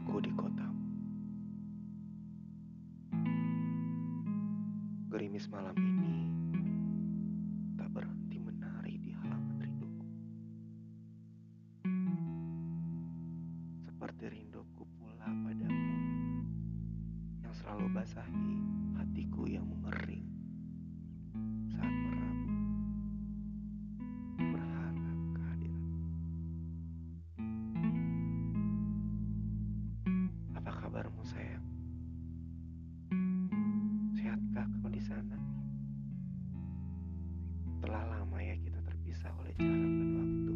aku di kotamu. Gerimis malam ini tak berhenti menari di halaman rinduku. Seperti rinduku pula padamu yang selalu basahi hatiku yang mengering saat Sehatkah kau di sana? Telah lama ya kita terpisah oleh jarak dan waktu.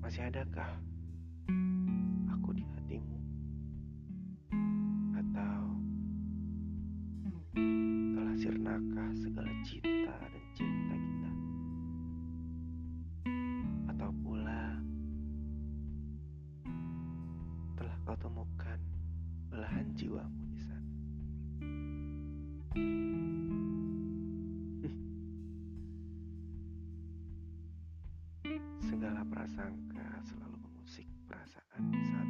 Masih adakah aku di hatimu? Atau telah sirnakah segala cinta dan cinta kita? Atau pula telah kau temukan belahan jiwamu di sana? Segala prasangka selalu mengusik perasaan di saat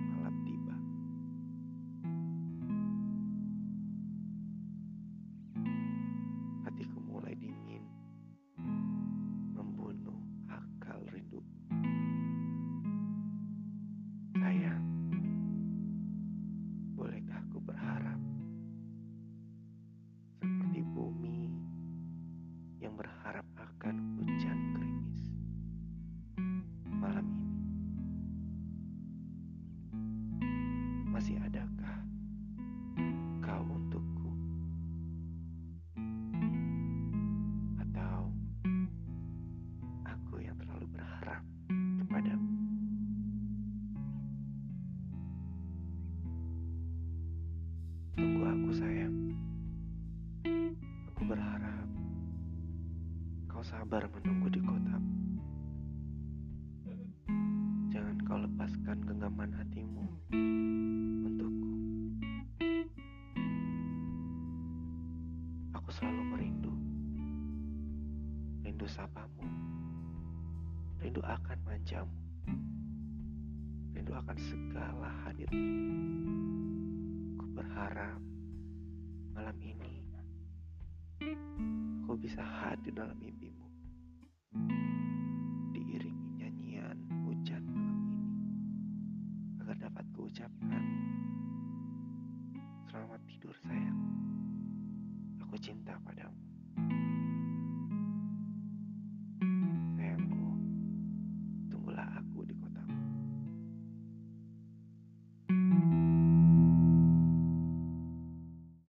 Masih adakah kau untukku? Atau aku yang terlalu berharap kepadamu? Tunggu aku sayang. Aku berharap kau sabar menunggu di kotamu. Rindu sapamu. Rindu akan manjamu. Rindu akan segala hadirmu. Aku berharap malam ini aku bisa hadir dalam mimpimu. Diiringi nyanyian hujan malam ini agar dapat kuucapkan selamat tidur sayang. Aku cinta padamu.